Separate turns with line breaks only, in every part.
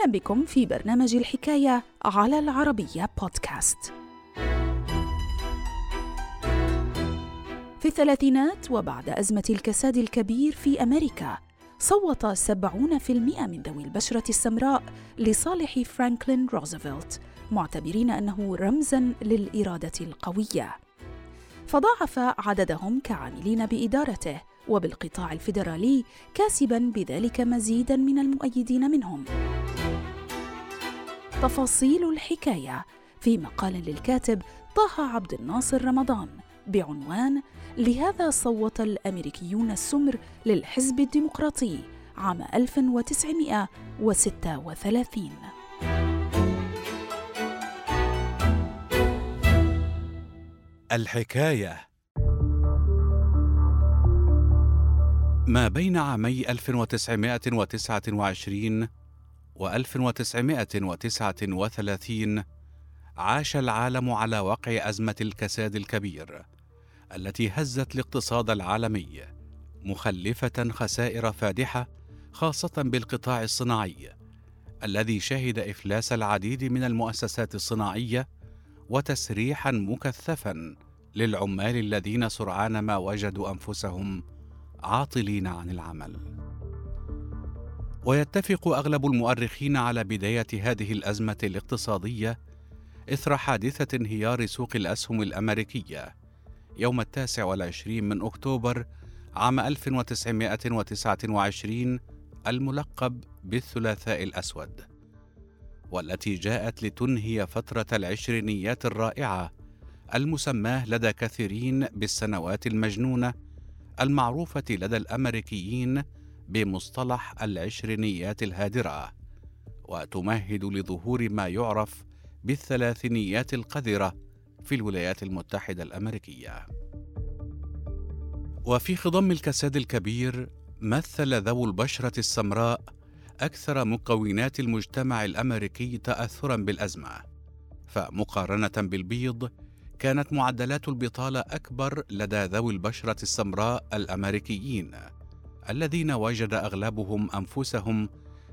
أهلا بكم في برنامج الحكاية على العربية بودكاست. في الثلاثينات وبعد أزمة الكساد الكبير في أمريكا صوت 70% من ذوي البشرة السمراء لصالح فرانكلين روزفلت معتبرين أنه رمزا للإرادة القوية. فضاعف عددهم كعاملين بإدارته وبالقطاع الفيدرالي كاسبا بذلك مزيدا من المؤيدين منهم تفاصيل الحكاية في مقال للكاتب طه عبد الناصر رمضان بعنوان لهذا صوت الأمريكيون السمر للحزب الديمقراطي عام 1936
الحكاية. ما بين عامي 1929 و 1939 عاش العالم على وقع أزمة الكساد الكبير التي هزت الاقتصاد العالمي مخلفة خسائر فادحة خاصة بالقطاع الصناعي الذي شهد إفلاس العديد من المؤسسات الصناعية وتسريحا مكثفا للعمال الذين سرعان ما وجدوا أنفسهم عاطلين عن العمل. ويتفق أغلب المؤرخين على بداية هذه الأزمة الاقتصادية إثر حادثة انهيار سوق الأسهم الأمريكية يوم التاسع والعشرين من أكتوبر عام 1929 الملقب بالثلاثاء الأسود والتي جاءت لتنهي فترة العشرينيات الرائعة المسماة لدى كثيرين بالسنوات المجنونة المعروفة لدى الأمريكيين بمصطلح العشرينيات الهادرة وتمهد لظهور ما يعرف بالثلاثينيات القذرة في الولايات المتحدة الأمريكية. وفي خضم الكساد الكبير مثل ذو البشرة السمراء أكثر مكونات المجتمع الأمريكي تأثرا بالأزمة، فمقارنة بالبيض كانت معدلات البطالة أكبر لدى ذوي البشرة السمراء الأمريكيين الذين وجد أغلبهم أنفسهم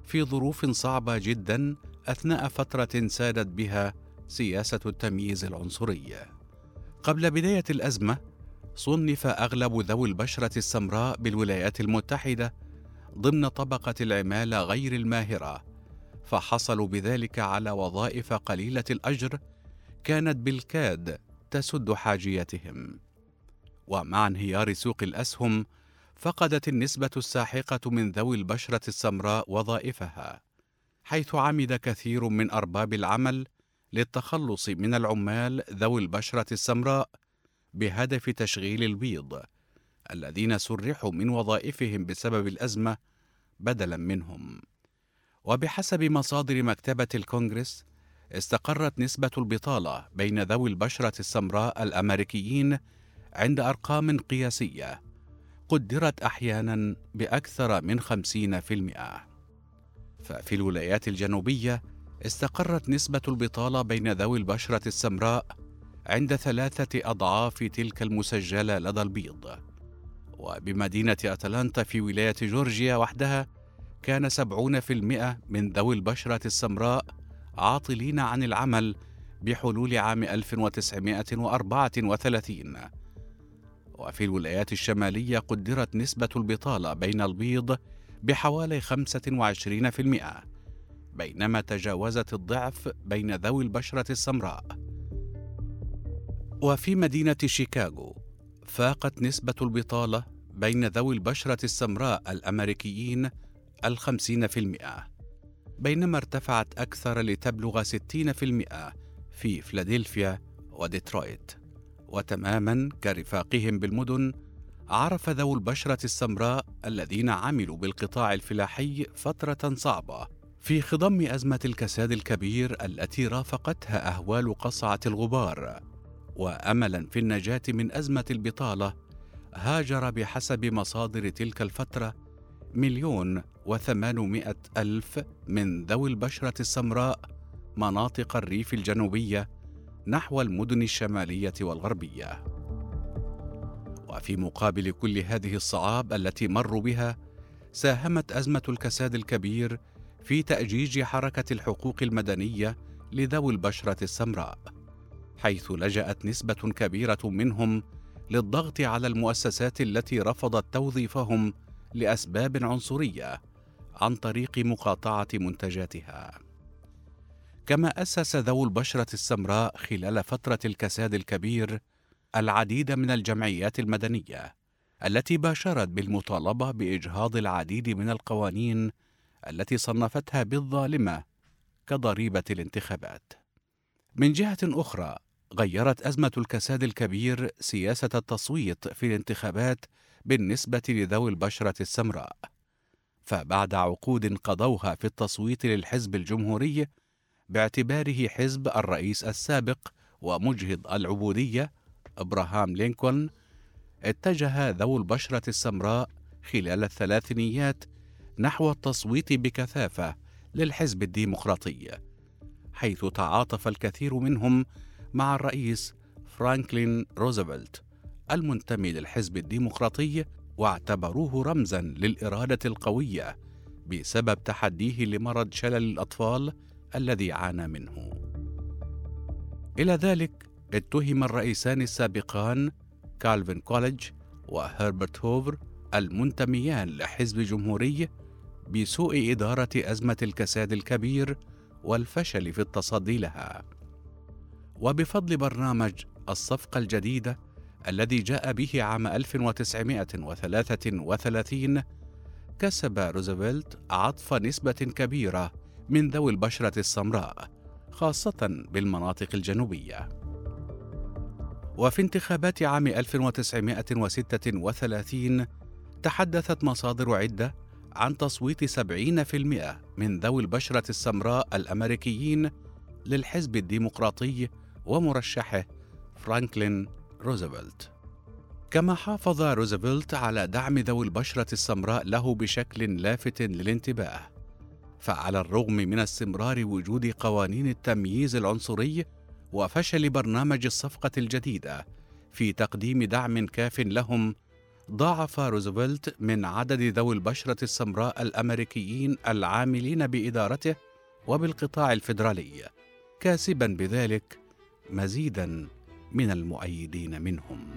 في ظروف صعبة جدا أثناء فترة سادت بها سياسة التمييز العنصري. قبل بداية الأزمة صنف أغلب ذوي البشرة السمراء بالولايات المتحدة ضمن طبقة العمالة غير الماهرة فحصلوا بذلك على وظائف قليلة الأجر كانت بالكاد تسد حاجيتهم. ومع انهيار سوق الأسهم فقدت النسبة الساحقة من ذوي البشرة السمراء وظائفها حيث عمد كثير من أرباب العمل للتخلص من العمال ذوي البشرة السمراء بهدف تشغيل البيض الذين سرحوا من وظائفهم بسبب الأزمة بدلا منهم. وبحسب مصادر مكتبة الكونغرس استقرت نسبة البطالة بين ذوي البشرة السمراء الأمريكيين عند أرقام قياسية قدرت أحيانا بأكثر من خمسين في المئة. ففي الولايات الجنوبية استقرت نسبة البطالة بين ذوي البشرة السمراء عند ثلاثة أضعاف تلك المسجلة لدى البيض. وبمدينة أتلانتا في ولاية جورجيا وحدها كان سبعون في المئة من ذوي البشرة السمراء عاطلين عن العمل بحلول عام 1934 وفي الولايات الشمالية قدرت نسبة البطالة بين البيض بحوالي 25% بينما تجاوزت الضعف بين ذوي البشرة السمراء. وفي مدينة شيكاغو فاقت نسبة البطالة بين ذوي البشرة السمراء الأمريكيين الخمسين في المئة بينما ارتفعت أكثر لتبلغ 60% في فلادلفيا وديترويت. وتماما كرفاقهم بالمدن عرف ذو البشرة السمراء الذين عملوا بالقطاع الفلاحي فترة صعبة في خضم أزمة الكساد الكبير التي رافقتها أهوال قصعة الغبار. وأملا في النجاة من أزمة البطالة هاجر بحسب مصادر تلك الفترة مليون وثمانمائة ألف من ذوي البشرة السمراء مناطق الريف الجنوبية نحو المدن الشمالية والغربية. وفي مقابل كل هذه الصعاب التي مروا بها، ساهمت أزمة الكساد الكبير في تأجيج حركة الحقوق المدنية لذوي البشرة السمراء حيث لجأت نسبة كبيرة منهم للضغط على المؤسسات التي رفضت توظيفهم لأسباب عنصرية عن طريق مقاطعة منتجاتها كما أسس ذوو البشرة السمراء خلال فترة الكساد الكبير العديد من الجمعيات المدنية التي باشرت بالمطالبة بإجهاض العديد من القوانين التي صنفتها بالظالمة كضريبة الانتخابات. من جهة أخرى غيرت أزمة الكساد الكبير سياسة التصويت في الانتخابات بالنسبة لذوي البشرة السمراء فبعد عقود قضوها في التصويت للحزب الجمهوري باعتباره حزب الرئيس السابق ومجهض العبودية إبراهام لينكولن اتجه ذوو البشرة السمراء خلال الثلاثينيات نحو التصويت بكثافة للحزب الديمقراطي حيث تعاطف الكثير منهم مع الرئيس فرانكلين روزفلت المنتمي للحزب الديمقراطي واعتبروه رمزا للإرادة القوية بسبب تحديه لمرض شلل الأطفال الذي عانى منه. إلى ذلك اتهم الرئيسان السابقان كالفين كوليدج وهربرت هوفر المنتميان لحزب جمهوري بسوء إدارة أزمة الكساد الكبير والفشل في التصدي لها. وبفضل برنامج الصفقة الجديدة الذي جاء به عام 1933 كسب روزفلت عطف نسبة كبيرة من ذوي البشرة السمراء خاصة بالمناطق الجنوبية. وفي انتخابات عام 1936 تحدثت مصادر عدة عن تصويت 70% من ذوي البشرة السمراء الأمريكيين للحزب الديمقراطي ومرشحه فرانكلين روزفلت كما حافظ روزفلت على دعم ذوي البشرة السمراء له بشكل لافت للانتباه فعلى الرغم من استمرار وجود قوانين التمييز العنصري وفشل برنامج الصفقة الجديدة في تقديم دعم كاف لهم ضاعف روزفلت من عدد ذوي البشرة السمراء الأمريكيين العاملين بإدارته وبالقطاع الفيدرالي كاسبا بذلك مزيدا من المؤيدين منهم.